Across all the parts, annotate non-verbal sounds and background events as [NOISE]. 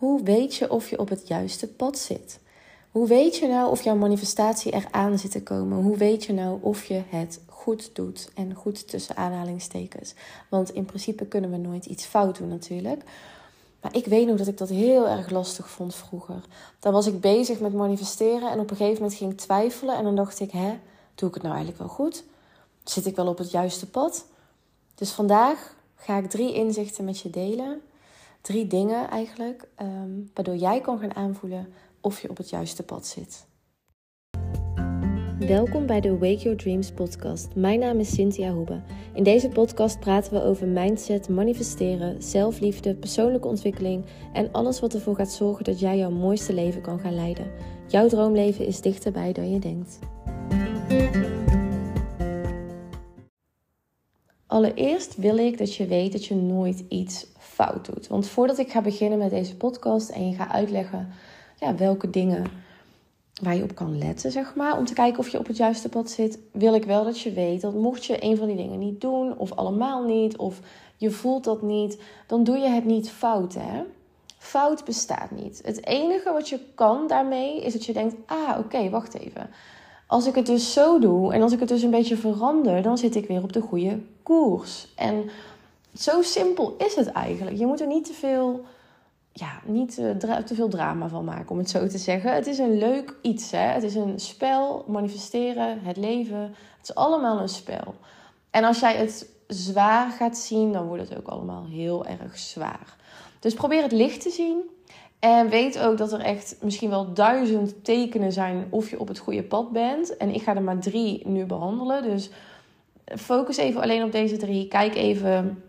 Hoe weet je of je op het juiste pad zit? Hoe weet je nou of jouw manifestatie eraan zit te komen? Hoe weet je nou of je het goed doet? En goed tussen aanhalingstekens. Want in principe kunnen we nooit iets fout doen natuurlijk. Maar ik weet nog dat ik dat heel erg lastig vond vroeger. Dan was ik bezig met manifesteren en op een gegeven moment ging ik twijfelen. En dan dacht ik, hè, doe ik het nou eigenlijk wel goed? Zit ik wel op het juiste pad? Dus vandaag ga ik drie inzichten met je delen. Drie dingen eigenlijk, ehm, waardoor jij kan gaan aanvoelen of je op het juiste pad zit. Welkom bij de Wake Your Dreams podcast. Mijn naam is Cynthia Hoebe. In deze podcast praten we over mindset, manifesteren, zelfliefde, persoonlijke ontwikkeling en alles wat ervoor gaat zorgen dat jij jouw mooiste leven kan gaan leiden. Jouw droomleven is dichterbij dan je denkt. Allereerst wil ik dat je weet dat je nooit iets fout doet. Want voordat ik ga beginnen met deze podcast en je ga uitleggen ja, welke dingen waar je op kan letten, zeg maar, om te kijken of je op het juiste pad zit, wil ik wel dat je weet dat mocht je een van die dingen niet doen, of allemaal niet, of je voelt dat niet, dan doe je het niet fout, hè? Fout bestaat niet. Het enige wat je kan daarmee is dat je denkt: ah, oké, wacht even. Als ik het dus zo doe en als ik het dus een beetje verander, dan zit ik weer op de goede koers. En zo simpel is het eigenlijk. Je moet er niet te veel, ja, niet uh, te veel drama van maken, om het zo te zeggen. Het is een leuk iets. Hè? Het is een spel, manifesteren, het leven. Het is allemaal een spel. En als jij het zwaar gaat zien, dan wordt het ook allemaal heel erg zwaar. Dus probeer het licht te zien. En weet ook dat er echt misschien wel duizend tekenen zijn of je op het goede pad bent. En ik ga er maar drie nu behandelen. Dus focus even alleen op deze drie. Kijk even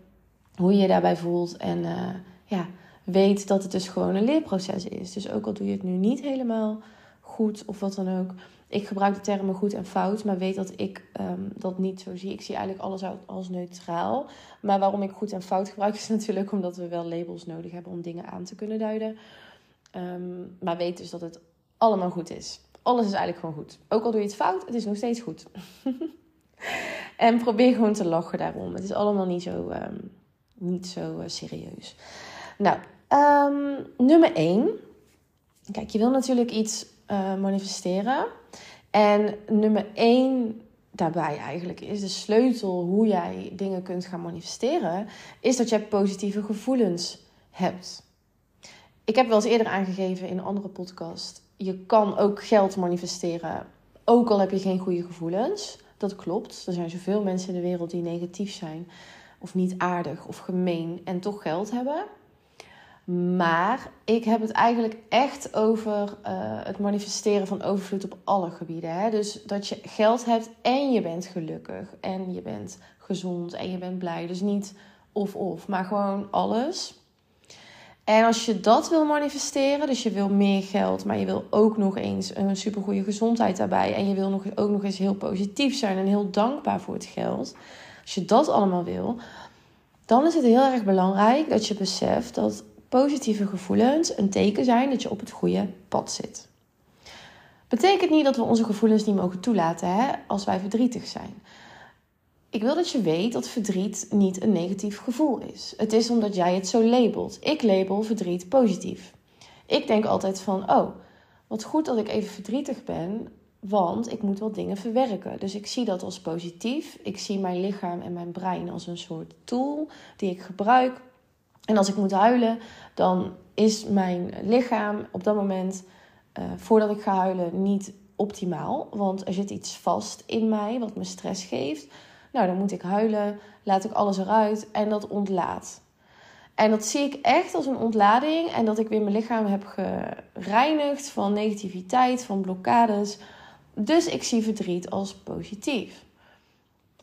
hoe je je daarbij voelt. En uh, ja, weet dat het dus gewoon een leerproces is. Dus ook al doe je het nu niet helemaal goed of wat dan ook. Ik gebruik de termen goed en fout, maar weet dat ik um, dat niet zo zie. Ik zie eigenlijk alles als neutraal. Maar waarom ik goed en fout gebruik is [LAUGHS] natuurlijk omdat we wel labels nodig hebben om dingen aan te kunnen duiden. Um, maar weet dus dat het allemaal goed is. Alles is eigenlijk gewoon goed. Ook al doe je het fout, het is nog steeds goed. [LAUGHS] en probeer gewoon te lachen daarom. Het is allemaal niet zo, um, niet zo uh, serieus. Nou, um, nummer 1. Kijk, je wil natuurlijk iets uh, manifesteren. En nummer 1 daarbij eigenlijk is de sleutel hoe jij dingen kunt gaan manifesteren, is dat jij positieve gevoelens hebt. Ik heb wel eens eerder aangegeven in een andere podcast. Je kan ook geld manifesteren, ook al heb je geen goede gevoelens. Dat klopt. Er zijn zoveel mensen in de wereld die negatief zijn, of niet aardig of gemeen en toch geld hebben. Maar ik heb het eigenlijk echt over uh, het manifesteren van overvloed op alle gebieden. Hè? Dus dat je geld hebt en je bent gelukkig en je bent gezond en je bent blij. Dus niet of-of, maar gewoon alles. En als je dat wil manifesteren, dus je wil meer geld, maar je wil ook nog eens een supergoeie gezondheid daarbij. En je wil nog, ook nog eens heel positief zijn en heel dankbaar voor het geld. Als je dat allemaal wil, dan is het heel erg belangrijk dat je beseft dat positieve gevoelens een teken zijn dat je op het goede pad zit. Betekent niet dat we onze gevoelens niet mogen toelaten hè, als wij verdrietig zijn. Ik wil dat je weet dat verdriet niet een negatief gevoel is. Het is omdat jij het zo labelt. Ik label verdriet positief. Ik denk altijd van, oh, wat goed dat ik even verdrietig ben, want ik moet wel dingen verwerken. Dus ik zie dat als positief. Ik zie mijn lichaam en mijn brein als een soort tool die ik gebruik. En als ik moet huilen, dan is mijn lichaam op dat moment, uh, voordat ik ga huilen, niet optimaal. Want er zit iets vast in mij wat me stress geeft. Nou, dan moet ik huilen, laat ik alles eruit en dat ontlaat. En dat zie ik echt als een ontlading en dat ik weer mijn lichaam heb gereinigd van negativiteit, van blokkades. Dus ik zie verdriet als positief.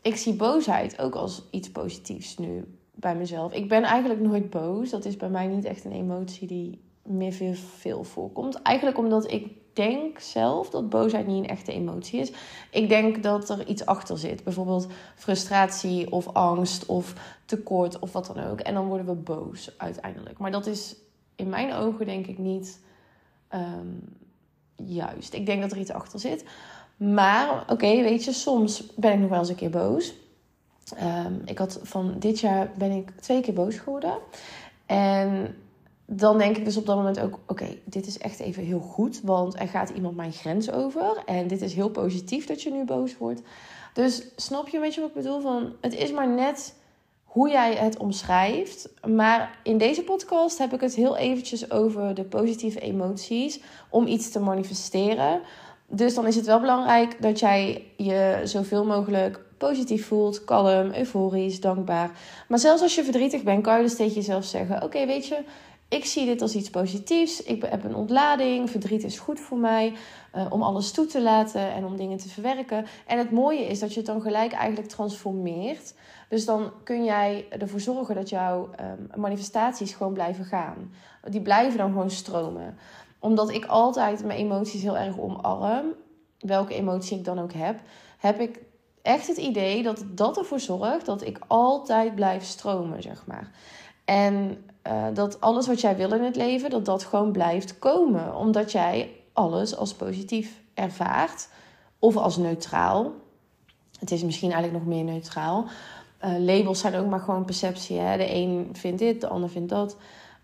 Ik zie boosheid ook als iets positiefs nu bij mezelf. Ik ben eigenlijk nooit boos. Dat is bij mij niet echt een emotie die meer veel, veel voorkomt. Eigenlijk omdat ik denk zelf dat boosheid niet een echte emotie is. Ik denk dat er iets achter zit. Bijvoorbeeld frustratie of angst of tekort of wat dan ook. En dan worden we boos uiteindelijk. Maar dat is in mijn ogen denk ik niet um, juist. Ik denk dat er iets achter zit. Maar oké, weet je, soms ben ik nog wel eens een keer boos. Um, ik had van dit jaar ben ik twee keer boos geworden. En dan denk ik dus op dat moment ook: oké, dit is echt even heel goed, want er gaat iemand mijn grens over. En dit is heel positief dat je nu boos wordt. Dus snap je een beetje wat ik bedoel? Van, het is maar net hoe jij het omschrijft. Maar in deze podcast heb ik het heel eventjes over de positieve emoties om iets te manifesteren. Dus dan is het wel belangrijk dat jij je zoveel mogelijk positief voelt, kalm, euforisch, dankbaar. Maar zelfs als je verdrietig bent, kan je dus tegen jezelf zeggen: Oké, weet je, ik zie dit als iets positiefs. Ik heb een ontlading. Verdriet is goed voor mij. Uh, om alles toe te laten en om dingen te verwerken. En het mooie is dat je het dan gelijk eigenlijk transformeert. Dus dan kun jij ervoor zorgen dat jouw um, manifestaties gewoon blijven gaan. Die blijven dan gewoon stromen. Omdat ik altijd mijn emoties heel erg omarm. Welke emotie ik dan ook heb. Heb ik echt het idee dat dat ervoor zorgt dat ik altijd blijf stromen, zeg maar. En uh, dat alles wat jij wil in het leven, dat dat gewoon blijft komen. Omdat jij alles als positief ervaart. Of als neutraal. Het is misschien eigenlijk nog meer neutraal. Uh, labels zijn ook maar gewoon perceptie. Hè? De een vindt dit, de ander vindt dat.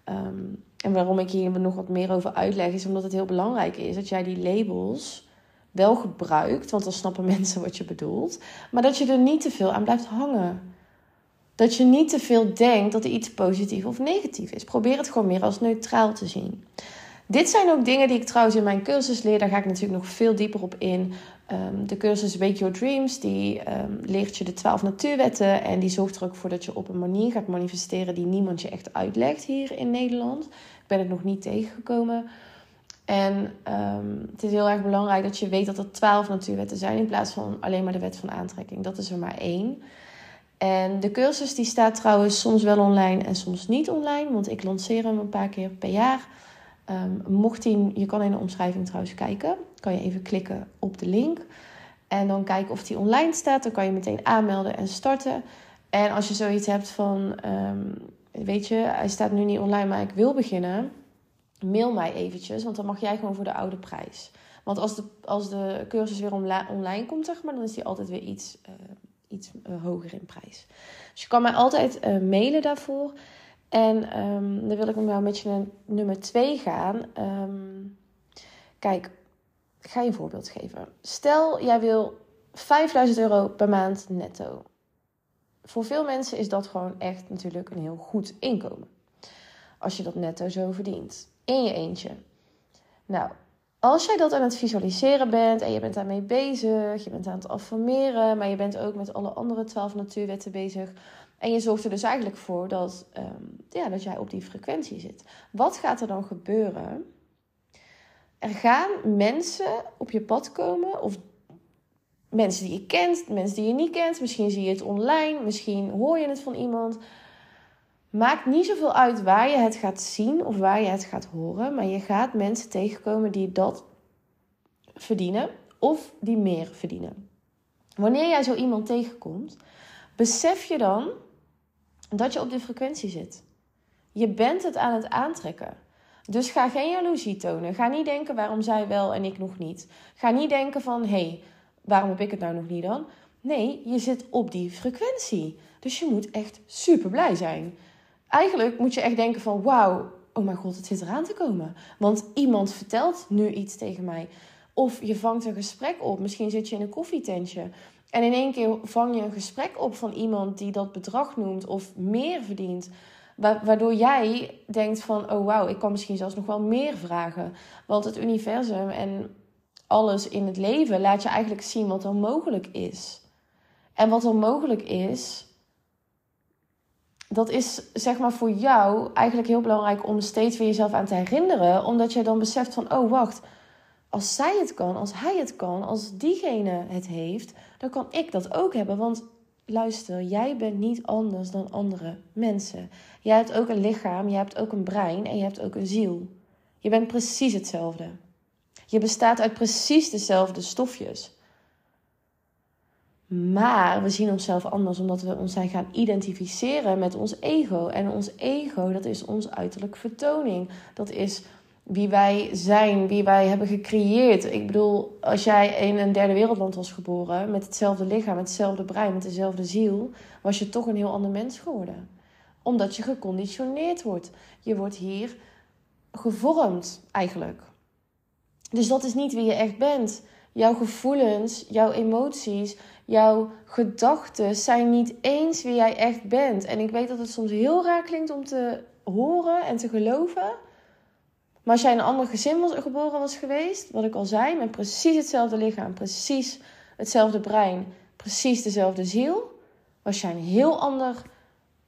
Um, en waarom ik hier nog wat meer over uitleg, is omdat het heel belangrijk is dat jij die labels wel gebruikt. Want dan snappen [LAUGHS] mensen wat je bedoelt. Maar dat je er niet te veel aan blijft hangen. Dat je niet te veel denkt dat er iets positief of negatief is. Probeer het gewoon meer als neutraal te zien. Dit zijn ook dingen die ik trouwens in mijn cursus leer. Daar ga ik natuurlijk nog veel dieper op in. Um, de cursus Wake Your Dreams, die um, leert je de 12 natuurwetten. En die zorgt er ook voor dat je op een manier gaat manifesteren die niemand je echt uitlegt hier in Nederland. Ik ben het nog niet tegengekomen. En um, het is heel erg belangrijk dat je weet dat er 12 natuurwetten zijn in plaats van alleen maar de wet van aantrekking. Dat is er maar één. En de cursus die staat trouwens soms wel online en soms niet online, want ik lanceer hem een paar keer per jaar. Um, mocht die, je kan in de omschrijving trouwens kijken, kan je even klikken op de link en dan kijken of die online staat. Dan kan je meteen aanmelden en starten. En als je zoiets hebt van, um, weet je, hij staat nu niet online, maar ik wil beginnen, mail mij eventjes, want dan mag jij gewoon voor de oude prijs. Want als de, als de cursus weer online komt, zeg maar, dan is die altijd weer iets uh, iets uh, hoger in prijs. Dus je kan mij altijd uh, mailen daarvoor. En um, dan wil ik nou met je naar nummer 2 gaan. Um, kijk, ik ga je een voorbeeld geven. Stel, jij wil 5000 euro per maand netto. Voor veel mensen is dat gewoon echt natuurlijk een heel goed inkomen. Als je dat netto zo verdient. In je eentje. Nou, als jij dat aan het visualiseren bent en je bent daarmee bezig, je bent aan het affirmeren, maar je bent ook met alle andere twaalf natuurwetten bezig. En je zorgt er dus eigenlijk voor dat, um, ja, dat jij op die frequentie zit. Wat gaat er dan gebeuren? Er gaan mensen op je pad komen, of mensen die je kent, mensen die je niet kent. Misschien zie je het online, misschien hoor je het van iemand. Maakt niet zoveel uit waar je het gaat zien of waar je het gaat horen, maar je gaat mensen tegenkomen die dat verdienen of die meer verdienen. Wanneer jij zo iemand tegenkomt, besef je dan dat je op die frequentie zit. Je bent het aan het aantrekken. Dus ga geen jaloezie tonen. Ga niet denken waarom zij wel en ik nog niet. Ga niet denken van hé, hey, waarom heb ik het nou nog niet dan? Nee, je zit op die frequentie. Dus je moet echt super blij zijn eigenlijk moet je echt denken van wauw, oh mijn god, het zit eraan te komen. Want iemand vertelt nu iets tegen mij. Of je vangt een gesprek op. Misschien zit je in een koffietentje. En in één keer vang je een gesprek op van iemand die dat bedrag noemt of meer verdient. Waardoor jij denkt van, oh wauw, ik kan misschien zelfs nog wel meer vragen. Want het universum en alles in het leven laat je eigenlijk zien wat er mogelijk is. En wat er mogelijk is, dat is zeg maar voor jou eigenlijk heel belangrijk om steeds weer jezelf aan te herinneren. Omdat je dan beseft van, oh wacht, als zij het kan, als hij het kan, als diegene het heeft, dan kan ik dat ook hebben. Want luister, jij bent niet anders dan andere mensen. Jij hebt ook een lichaam, je hebt ook een brein en je hebt ook een ziel. Je bent precies hetzelfde. Je bestaat uit precies dezelfde stofjes. Maar we zien onszelf anders omdat we ons zijn gaan identificeren met ons ego. En ons ego, dat is ons uiterlijke vertoning. Dat is wie wij zijn, wie wij hebben gecreëerd. Ik bedoel, als jij in een derde wereldland was geboren, met hetzelfde lichaam, met hetzelfde brein, met dezelfde ziel, was je toch een heel ander mens geworden. Omdat je geconditioneerd wordt. Je wordt hier gevormd eigenlijk. Dus dat is niet wie je echt bent. Jouw gevoelens, jouw emoties, jouw gedachten zijn niet eens wie jij echt bent. En ik weet dat het soms heel raar klinkt om te horen en te geloven. Maar als jij in een ander gezin was, geboren was geweest, wat ik al zei, met precies hetzelfde lichaam, precies hetzelfde brein, precies dezelfde ziel, was jij een heel ander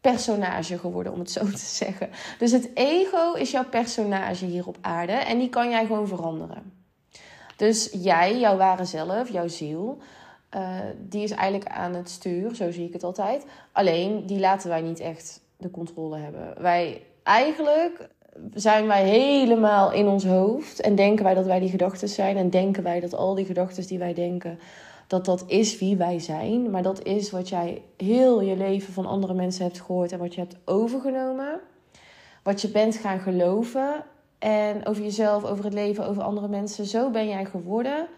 personage geworden, om het zo te zeggen. Dus het ego is jouw personage hier op aarde en die kan jij gewoon veranderen. Dus jij, jouw ware zelf, jouw ziel, uh, die is eigenlijk aan het stuur, zo zie ik het altijd. Alleen die laten wij niet echt de controle hebben. Wij eigenlijk zijn wij helemaal in ons hoofd en denken wij dat wij die gedachten zijn en denken wij dat al die gedachten die wij denken dat dat is wie wij zijn, maar dat is wat jij heel je leven van andere mensen hebt gehoord en wat je hebt overgenomen. Wat je bent gaan geloven en over jezelf, over het leven, over andere mensen. Zo ben jij geworden.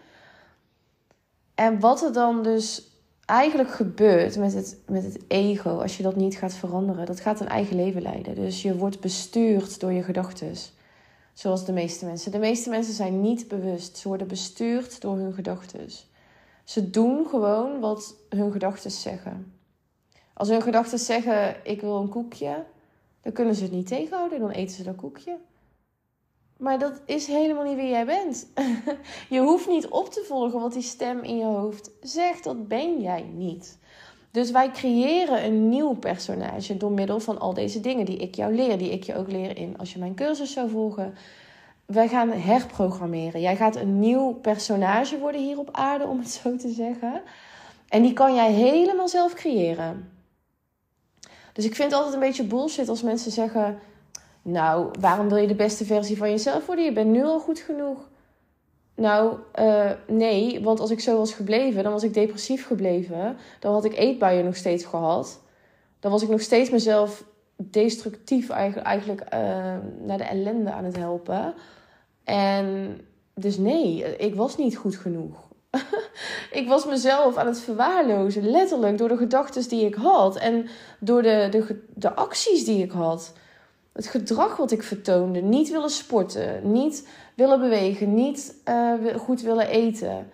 En wat er dan dus eigenlijk gebeurt met het, met het ego, als je dat niet gaat veranderen, dat gaat een eigen leven leiden. Dus je wordt bestuurd door je gedachten. Zoals de meeste mensen. De meeste mensen zijn niet bewust. Ze worden bestuurd door hun gedachten. Ze doen gewoon wat hun gedachten zeggen. Als hun gedachten zeggen: Ik wil een koekje, dan kunnen ze het niet tegenhouden, dan eten ze dat koekje. Maar dat is helemaal niet wie jij bent. [LAUGHS] je hoeft niet op te volgen wat die stem in je hoofd zegt. Dat ben jij niet. Dus wij creëren een nieuw personage door middel van al deze dingen die ik jou leer, die ik je ook leer in als je mijn cursus zou volgen. Wij gaan herprogrammeren. Jij gaat een nieuw personage worden hier op aarde, om het zo te zeggen. En die kan jij helemaal zelf creëren. Dus ik vind het altijd een beetje bullshit als mensen zeggen: nou, waarom wil je de beste versie van jezelf worden? Je bent nu al goed genoeg. Nou, uh, nee, want als ik zo was gebleven, dan was ik depressief gebleven. Dan had ik eetbuien nog steeds gehad. Dan was ik nog steeds mezelf destructief eigenlijk, uh, naar de ellende aan het helpen. En dus nee, ik was niet goed genoeg. [LAUGHS] ik was mezelf aan het verwaarlozen, letterlijk door de gedachten die ik had en door de, de, de acties die ik had het gedrag wat ik vertoonde. Niet willen sporten, niet willen bewegen, niet uh, goed willen eten.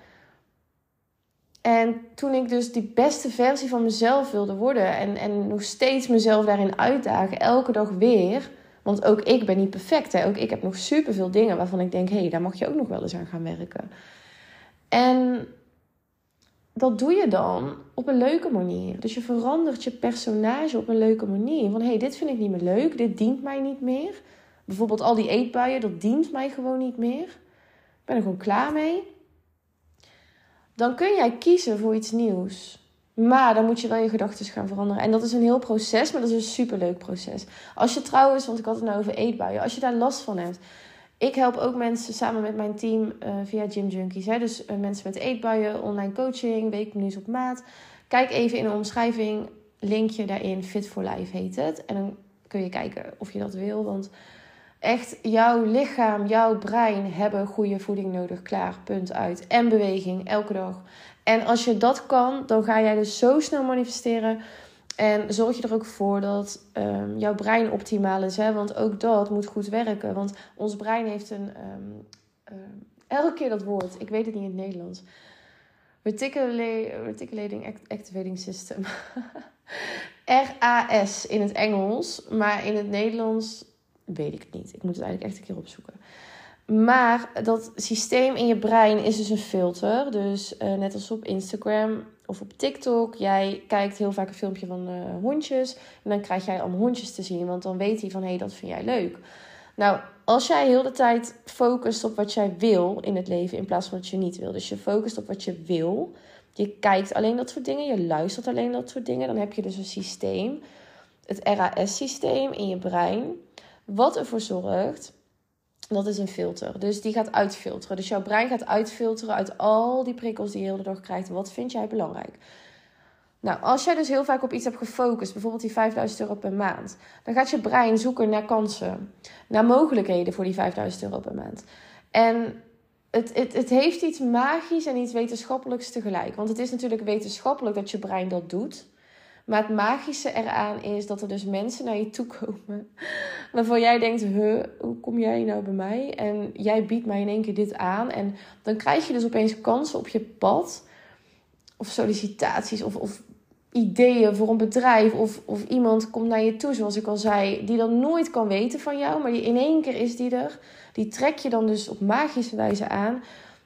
En toen ik dus die beste versie van mezelf wilde worden en, en nog steeds mezelf daarin uitdagen, elke dag weer. Want ook ik ben niet perfect. Hè? Ook ik heb nog superveel dingen waarvan ik denk: hé, hey, daar mag je ook nog wel eens aan gaan werken. En dat doe je dan op een leuke manier. Dus je verandert je personage op een leuke manier. Van hé, hey, dit vind ik niet meer leuk, dit dient mij niet meer. Bijvoorbeeld al die eetbuien, dat dient mij gewoon niet meer. Ik ben er gewoon klaar mee. Dan kun jij kiezen voor iets nieuws. Maar dan moet je wel je gedachten gaan veranderen. En dat is een heel proces, maar dat is een superleuk proces. Als je trouwens, want ik had het nou over eetbuien, als je daar last van hebt, ik help ook mensen samen met mijn team uh, via Gym Junkies. Hè? Dus uh, mensen met eetbuien, online coaching, weekmenu's op maat. Kijk even in de omschrijving, linkje daarin, Fit for Life heet het. En dan kun je kijken of je dat wil. Want echt, jouw lichaam, jouw brein hebben goede voeding nodig. Klaar, punt uit. En beweging, elke dag. En als je dat kan, dan ga jij dus zo snel manifesteren en zorg je er ook voor dat um, jouw brein optimaal is. Hè? Want ook dat moet goed werken. Want ons brein heeft een. Um, um, elke keer dat woord, ik weet het niet in het Nederlands. Reticulating Activating System. [LAUGHS] RAS in het Engels. Maar in het Nederlands weet ik het niet. Ik moet het eigenlijk echt een keer opzoeken. Maar dat systeem in je brein is dus een filter. Dus uh, net als op Instagram of op TikTok. Jij kijkt heel vaak een filmpje van uh, hondjes. En dan krijg jij allemaal hondjes te zien. Want dan weet hij van hé, hey, dat vind jij leuk. Nou, als jij heel de tijd focust op wat jij wil in het leven in plaats van wat je niet wil. Dus je focust op wat je wil. Je kijkt alleen dat soort dingen. Je luistert alleen dat soort dingen. Dan heb je dus een systeem. Het RAS-systeem in je brein. Wat ervoor zorgt dat is een filter. Dus die gaat uitfilteren. Dus jouw brein gaat uitfilteren uit al die prikkels die je de hele dag krijgt. Wat vind jij belangrijk? Nou, als jij dus heel vaak op iets hebt gefocust, bijvoorbeeld die 5000 euro per maand, dan gaat je brein zoeken naar kansen, naar mogelijkheden voor die 5000 euro per maand. En het, het, het heeft iets magisch en iets wetenschappelijks tegelijk. Want het is natuurlijk wetenschappelijk dat je brein dat doet. Maar het magische eraan is dat er dus mensen naar je toe komen. [LAUGHS] Waarvan jij denkt, huh, hoe kom jij nou bij mij? En jij biedt mij in één keer dit aan. En dan krijg je dus opeens kansen op je pad. Of sollicitaties of, of ideeën voor een bedrijf. Of, of iemand komt naar je toe, zoals ik al zei. Die dan nooit kan weten van jou. Maar die in één keer is die er. Die trek je dan dus op magische wijze aan.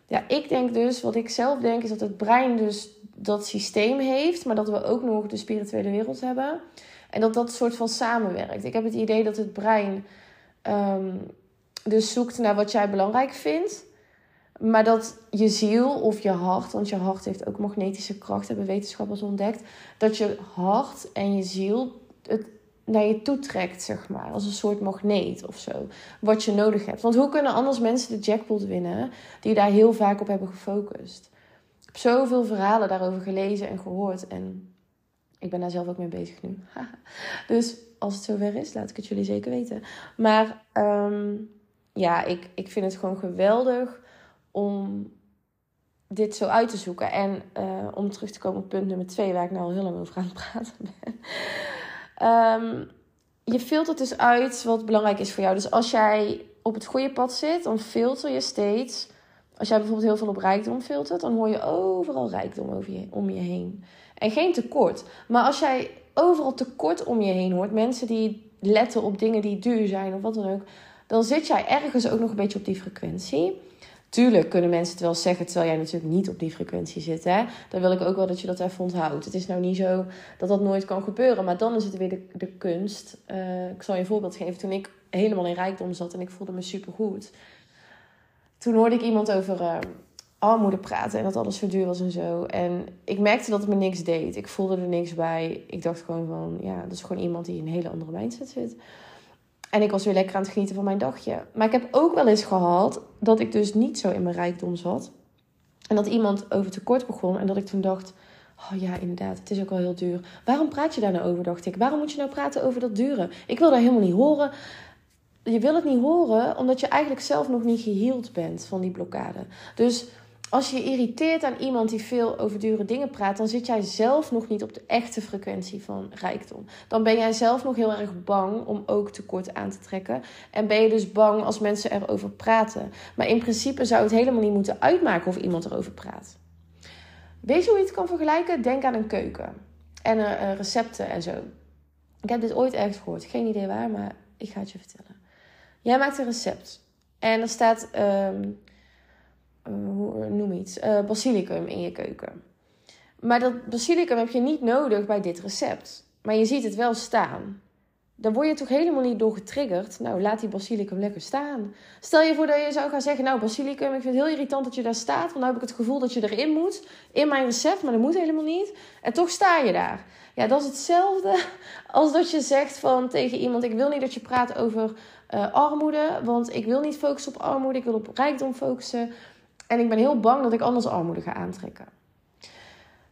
Ja, ik denk dus, wat ik zelf denk, is dat het brein dus dat systeem heeft, maar dat we ook nog de spirituele wereld hebben. En dat dat soort van samenwerkt. Ik heb het idee dat het brein um, dus zoekt naar wat jij belangrijk vindt. Maar dat je ziel of je hart, want je hart heeft ook magnetische kracht, hebben wetenschappers ontdekt. Dat je hart en je ziel het naar je toe trekt, zeg maar. Als een soort magneet of zo. Wat je nodig hebt. Want hoe kunnen anders mensen de jackpot winnen die daar heel vaak op hebben gefocust? Heb zoveel verhalen daarover gelezen en gehoord. En ik ben daar zelf ook mee bezig nu. [LAUGHS] dus als het zover is, laat ik het jullie zeker weten. Maar ehm, ja, ik, ik vind het gewoon geweldig om dit zo uit te zoeken. En uh, om terug te komen op punt nummer twee, waar ik nou al heel lang over aan het praten [LAUGHS] ben. Um, je filtert dus uit wat belangrijk is voor jou. Dus als jij op het goede pad zit, dan filter je steeds. Als jij bijvoorbeeld heel veel op rijkdom filtert, dan hoor je overal rijkdom over je, om je heen. En geen tekort. Maar als jij overal tekort om je heen hoort, mensen die letten op dingen die duur zijn of wat dan ook, dan zit jij ergens ook nog een beetje op die frequentie. Tuurlijk kunnen mensen het wel zeggen, terwijl jij natuurlijk niet op die frequentie zit. Hè? Dan wil ik ook wel dat je dat even onthoudt. Het is nou niet zo dat dat nooit kan gebeuren, maar dan is het weer de, de kunst. Uh, ik zal je een voorbeeld geven. Toen ik helemaal in rijkdom zat en ik voelde me supergoed. Toen hoorde ik iemand over uh, armoede praten en dat alles zo duur was en zo. En ik merkte dat het me niks deed. Ik voelde er niks bij. Ik dacht gewoon van, ja, dat is gewoon iemand die in een hele andere mindset zit. En ik was weer lekker aan het genieten van mijn dagje. Maar ik heb ook wel eens gehad dat ik dus niet zo in mijn rijkdom zat. En dat iemand over tekort begon. En dat ik toen dacht: Oh ja, inderdaad, het is ook wel heel duur. Waarom praat je daar nou over? Dacht ik. Waarom moet je nou praten over dat dure? Ik wil daar helemaal niet horen. Je wil het niet horen omdat je eigenlijk zelf nog niet geheeld bent van die blokkade. Dus als je irriteert aan iemand die veel over dure dingen praat, dan zit jij zelf nog niet op de echte frequentie van rijkdom. Dan ben jij zelf nog heel erg bang om ook tekort aan te trekken. En ben je dus bang als mensen erover praten. Maar in principe zou het helemaal niet moeten uitmaken of iemand erover praat. Weet je hoe je het kan vergelijken? Denk aan een keuken en uh, recepten en zo. Ik heb dit ooit ergens gehoord, geen idee waar, maar ik ga het je vertellen. Jij maakt een recept en er staat. Ehm, uh, hoe noem iets, uh, basilicum in je keuken. Maar dat basilicum heb je niet nodig bij dit recept. Maar je ziet het wel staan. Dan word je toch helemaal niet door getriggerd. Nou, laat die basilicum lekker staan. Stel je voor dat je zou gaan zeggen: Nou, basilicum, ik vind het heel irritant dat je daar staat. Want dan heb ik het gevoel dat je erin moet. In mijn recept, maar dat moet helemaal niet. En toch sta je daar. Ja, dat is hetzelfde [LAUGHS] als dat je zegt van tegen iemand: Ik wil niet dat je praat over uh, armoede. Want ik wil niet focussen op armoede. Ik wil op rijkdom focussen. En ik ben heel bang dat ik anders armoede ga aantrekken.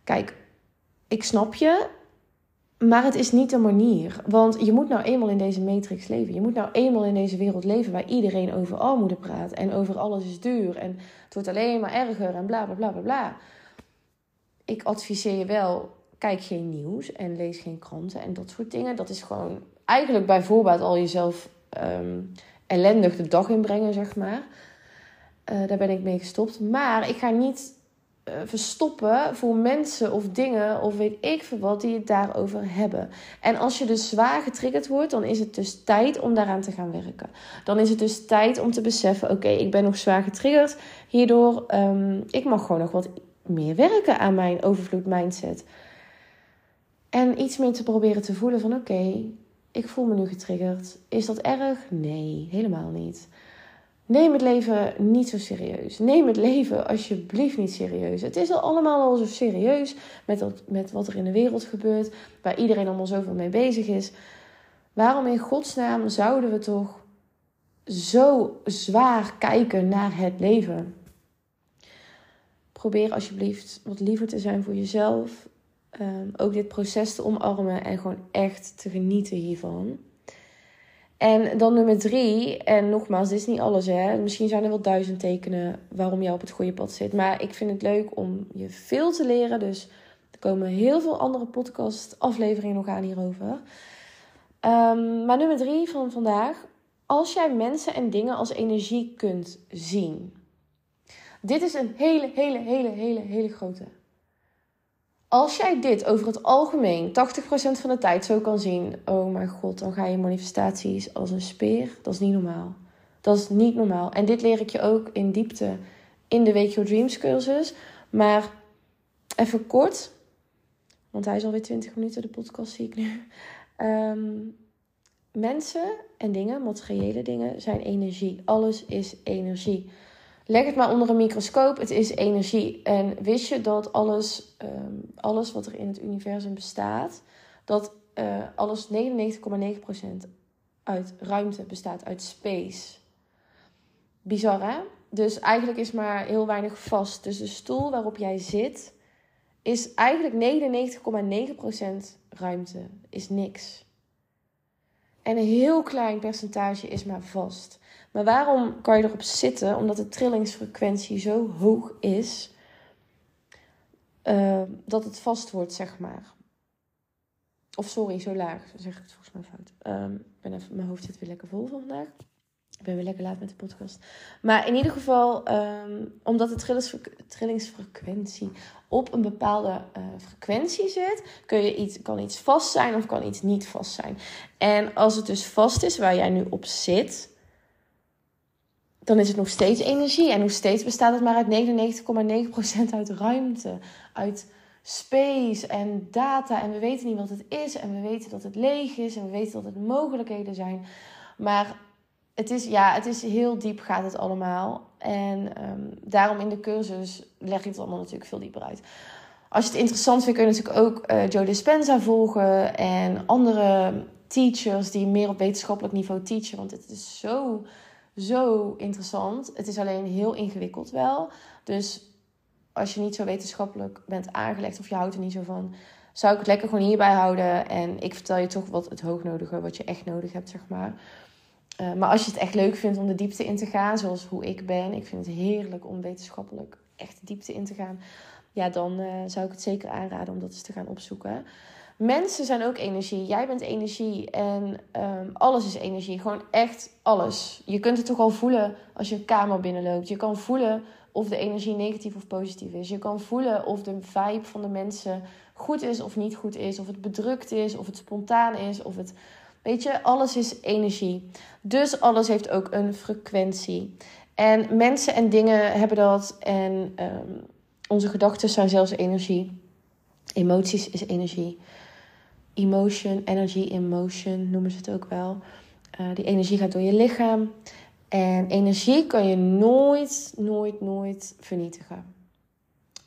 Kijk, ik snap je, maar het is niet de manier. Want je moet nou eenmaal in deze matrix leven. Je moet nou eenmaal in deze wereld leven waar iedereen over armoede praat. En over alles is duur. En het wordt alleen maar erger en bla bla bla bla bla. Ik adviseer je wel, kijk geen nieuws en lees geen kranten en dat soort dingen. Dat is gewoon eigenlijk bijvoorbeeld al jezelf um, ellendig de dag inbrengen, zeg maar. Uh, daar ben ik mee gestopt. Maar ik ga niet uh, verstoppen voor mensen of dingen of weet ik veel wat die het daarover hebben. En als je dus zwaar getriggerd wordt, dan is het dus tijd om daaraan te gaan werken. Dan is het dus tijd om te beseffen: oké, ik ben nog zwaar getriggerd. Hierdoor, um, ik mag gewoon nog wat meer werken aan mijn overvloed mindset. En iets meer te proberen te voelen van oké, ik voel me nu getriggerd. Is dat erg? Nee, helemaal niet. Neem het leven niet zo serieus. Neem het leven alsjeblieft niet serieus. Het is al allemaal al zo serieus met, met wat er in de wereld gebeurt, waar iedereen allemaal zoveel mee bezig is. Waarom in godsnaam zouden we toch zo zwaar kijken naar het leven? Probeer alsjeblieft wat liever te zijn voor jezelf. Um, ook dit proces te omarmen en gewoon echt te genieten hiervan. En dan nummer drie, en nogmaals, dit is niet alles hè. Misschien zijn er wel duizend tekenen waarom je op het goede pad zit. Maar ik vind het leuk om je veel te leren. Dus Er komen heel veel andere podcast afleveringen nog aan hierover. Ehm, maar nummer drie van vandaag. Als jij mensen en dingen als energie kunt zien. Dit is een hele, hele, hele, hele, hele grote. Als jij dit over het algemeen 80% van de tijd zo kan zien, oh mijn god, dan ga je manifestaties als een speer. Dat is niet normaal. Dat is niet normaal. En dit leer ik je ook in diepte in de Wake Your Dreams cursus. Maar even kort, want hij is alweer 20 minuten, de podcast zie ik nu. Ehm, mensen en dingen, materiële dingen, zijn energie. Alles is energie. Leg het maar onder een microscoop, het is energie. En wist je dat alles, ehm, alles wat er in het universum bestaat, dat uh, alles 99,9% uit ruimte bestaat, uit space. Bizar hè? Dus eigenlijk is maar heel weinig vast. Dus de stoel waarop jij zit, is eigenlijk 99,9% ruimte. Is niks. En een heel klein percentage is maar vast. Maar waarom kan je erop zitten? Omdat de trillingsfrequentie zo hoog is uh, dat het vast wordt, zeg maar. Of sorry, zo laag. zeg ik het volgens mij fout. Um, ben even, mijn hoofd zit weer lekker vol van vandaag. Ik ben weer lekker laat met de podcast. Maar in ieder geval, um, omdat de trillingsfrequentie op een bepaalde uh, frequentie zit, kun je iets, kan iets vast zijn of kan iets niet vast zijn. En als het dus vast is waar jij nu op zit, dan is het nog steeds energie. En nog steeds bestaat het maar uit 99,9% uit ruimte, uit space en data. En we weten niet wat het is. En we weten dat het leeg is. En we weten dat het mogelijkheden zijn. Maar het is, ja, het is heel diep gaat het allemaal. En ehm, daarom in de cursus leg ik het allemaal natuurlijk veel dieper uit. Als je het interessant vindt, kun je natuurlijk ook uh, Joe Dispenza volgen. En andere teachers die meer op wetenschappelijk niveau teachen. Want het is zo zo interessant. Het is alleen heel ingewikkeld wel. Dus als je niet zo wetenschappelijk bent aangelegd of je houdt er niet zo van, zou ik het lekker gewoon hierbij houden. En ik vertel je toch wat het hoognodige, wat je echt nodig hebt, zeg maar. Uh, maar als je het echt leuk vindt om de diepte in te gaan, zoals hoe ik ben, ik vind het heerlijk om wetenschappelijk echt de diepte in te gaan. Ja, dan uh, zou ik het zeker aanraden om dat eens te gaan opzoeken. Mensen zijn ook energie. Jij bent energie. En um, alles is energie. Gewoon echt alles. Je kunt het toch al voelen als je een kamer binnenloopt. Je kan voelen of de energie negatief of positief is. Je kan voelen of de vibe van de mensen goed is of niet goed is. Of het bedrukt is, of het spontaan is. Of het. Weet je, alles is energie. Dus alles heeft ook een frequentie. En mensen en dingen hebben dat. En um, onze gedachten zijn zelfs energie. Emoties is energie emotion, energy in motion noemen ze het ook wel. Uh, die energie gaat door je lichaam. En energie kan je nooit, nooit, nooit vernietigen.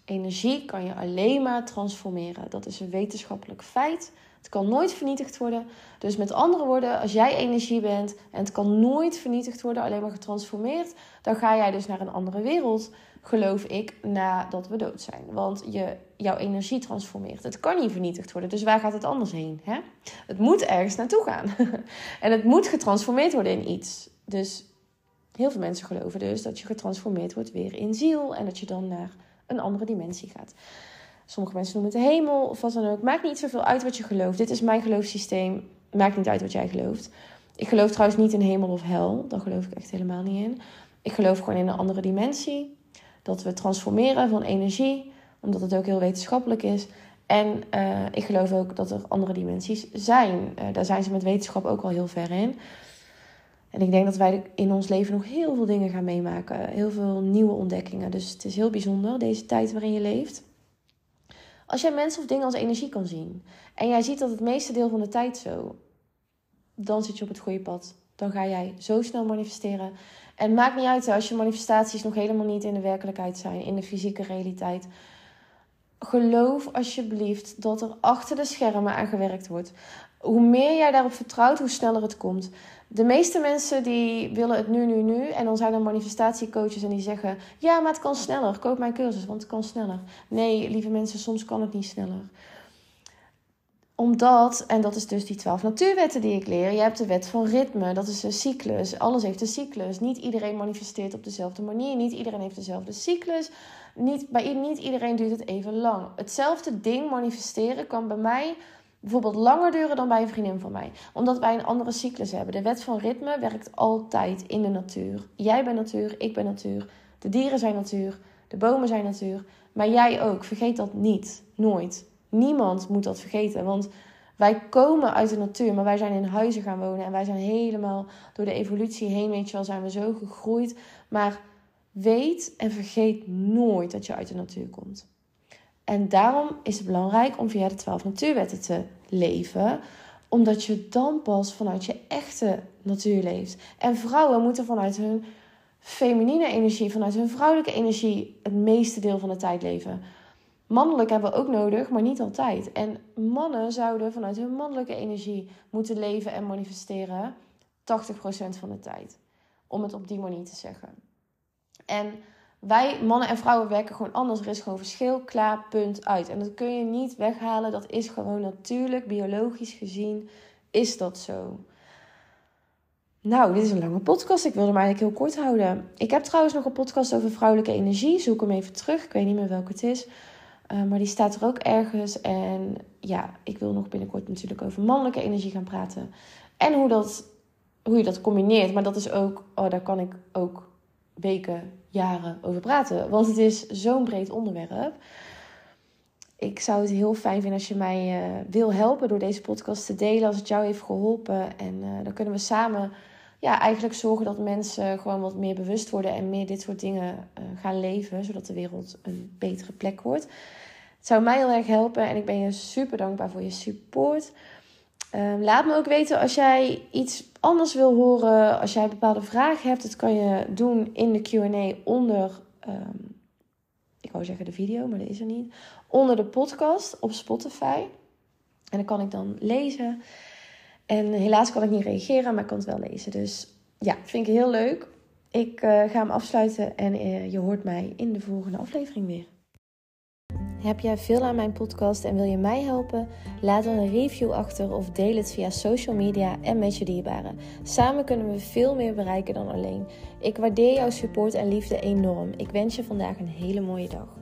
Energie kan je alleen maar transformeren. Dat is een wetenschappelijk feit. Het kan nooit vernietigd worden. Dus met andere woorden, als jij energie bent en het kan nooit vernietigd worden, alleen maar getransformeerd, dan ga jij dus naar een andere wereld geloof ik, nadat we dood zijn. Want je, jouw energie transformeert. Het kan niet vernietigd worden, dus waar gaat het anders heen? Hè? Het moet ergens naartoe gaan. [LAUGHS] en het moet getransformeerd worden in iets. Dus heel veel mensen geloven dus dat je getransformeerd wordt weer in ziel. En dat je dan naar een andere dimensie gaat. Sommige mensen noemen het de hemel of wat dan ook. Maakt niet zoveel uit wat je gelooft. Dit is mijn geloofssysteem. Maakt niet uit wat jij gelooft. Ik geloof trouwens niet in hemel of hel. Daar geloof ik echt helemaal niet in. Ik geloof gewoon in een andere dimensie. Dat we transformeren van energie, omdat het ook heel wetenschappelijk is. En uh, ik geloof ook dat er andere dimensies zijn. Uh, daar zijn ze met wetenschap ook al heel ver in. En ik denk dat wij in ons leven nog heel veel dingen gaan meemaken. Heel veel nieuwe ontdekkingen. Dus het is heel bijzonder, deze tijd waarin je leeft. Als jij mensen of dingen als energie kan zien. En jij ziet dat het meeste deel van de tijd zo. Dan zit je op het goede pad. Dan ga jij zo snel manifesteren. En het maakt niet uit als je manifestaties nog helemaal niet in de werkelijkheid zijn, in de fysieke realiteit. Geloof alsjeblieft dat er achter de schermen aan gewerkt wordt. Hoe meer jij daarop vertrouwt, hoe sneller het komt. De meeste mensen die willen het nu, nu, nu. En dan zijn er manifestatiecoaches en die zeggen: Ja, maar het kan sneller. Koop mijn cursus, want het kan sneller. Nee, lieve mensen, soms kan het niet sneller omdat, en dat is dus die twaalf natuurwetten die ik leer. Je hebt de wet van ritme, dat is een cyclus. Alles heeft een cyclus. Niet iedereen manifesteert op dezelfde manier. Niet iedereen heeft dezelfde cyclus. Niet, bij niet iedereen duurt het even lang. Hetzelfde ding manifesteren kan bij mij bijvoorbeeld langer duren dan bij een vriendin van mij. Omdat wij een andere cyclus hebben. De wet van ritme werkt altijd in de natuur. Jij bent natuur, ik ben natuur. De dieren zijn natuur, de bomen zijn natuur. Maar jij ook. Vergeet dat niet. Nooit. Niemand moet dat vergeten. Want wij komen uit de natuur, maar wij zijn in huizen gaan wonen. En wij zijn helemaal door de evolutie heen, weet je wel, zijn we zo gegroeid. Maar weet en vergeet nooit dat je uit de natuur komt. En daarom is het belangrijk om via de 12 natuurwetten te leven, omdat je dan pas vanuit je echte natuur leeft. En vrouwen moeten vanuit hun feminine energie, vanuit hun vrouwelijke energie, het meeste deel van de tijd leven. Mannelijk hebben we ook nodig, maar niet altijd. En mannen zouden vanuit hun mannelijke energie moeten leven en manifesteren 80% van de tijd. Om het op die manier te zeggen. En wij, mannen en vrouwen, werken gewoon anders. Er is gewoon verschil, klaar, punt, uit. En dat kun je niet weghalen. Dat is gewoon natuurlijk, biologisch gezien, is dat zo. Nou, dit is een lange podcast. Ik wilde hem eigenlijk heel kort houden. Ik heb trouwens nog een podcast over vrouwelijke energie. Zoek hem even terug. Ik weet niet meer welke het is. Uh, maar die staat er ook ergens. En ja, ik wil nog binnenkort natuurlijk over mannelijke energie gaan praten. En hoe, dat, hoe je dat combineert. Maar dat is ook, oh, daar kan ik ook weken, jaren over praten. Want het is zo'n breed onderwerp. Ik zou het heel fijn vinden als je mij uh, wil helpen door deze podcast te delen. Als het jou heeft geholpen. En uh, dan kunnen we samen ja, eigenlijk zorgen dat mensen gewoon wat meer bewust worden. En meer dit soort dingen uh, gaan leven. Zodat de wereld een betere plek wordt. Het zou mij heel erg helpen. En ik ben je super dankbaar voor je support. Ehm, laat me ook weten als jij iets anders wil horen. Als jij bepaalde vragen hebt, dat kan je doen in de QA onder. Um, ik wou zeggen de video, maar dat is er niet. Onder de podcast op Spotify. En dan kan ik dan lezen. En helaas kan ik niet reageren, maar ik kan het wel lezen. Dus ja, vind ik heel leuk. Ik uh, ga hem afsluiten en uh, je hoort mij in de volgende aflevering weer. Heb jij veel aan mijn podcast en wil je mij helpen? Laat dan een review achter of deel het via social media en met je dierbaren. Samen kunnen we veel meer bereiken dan alleen. Ik waardeer jouw support en liefde enorm. Ik wens je vandaag een hele mooie dag.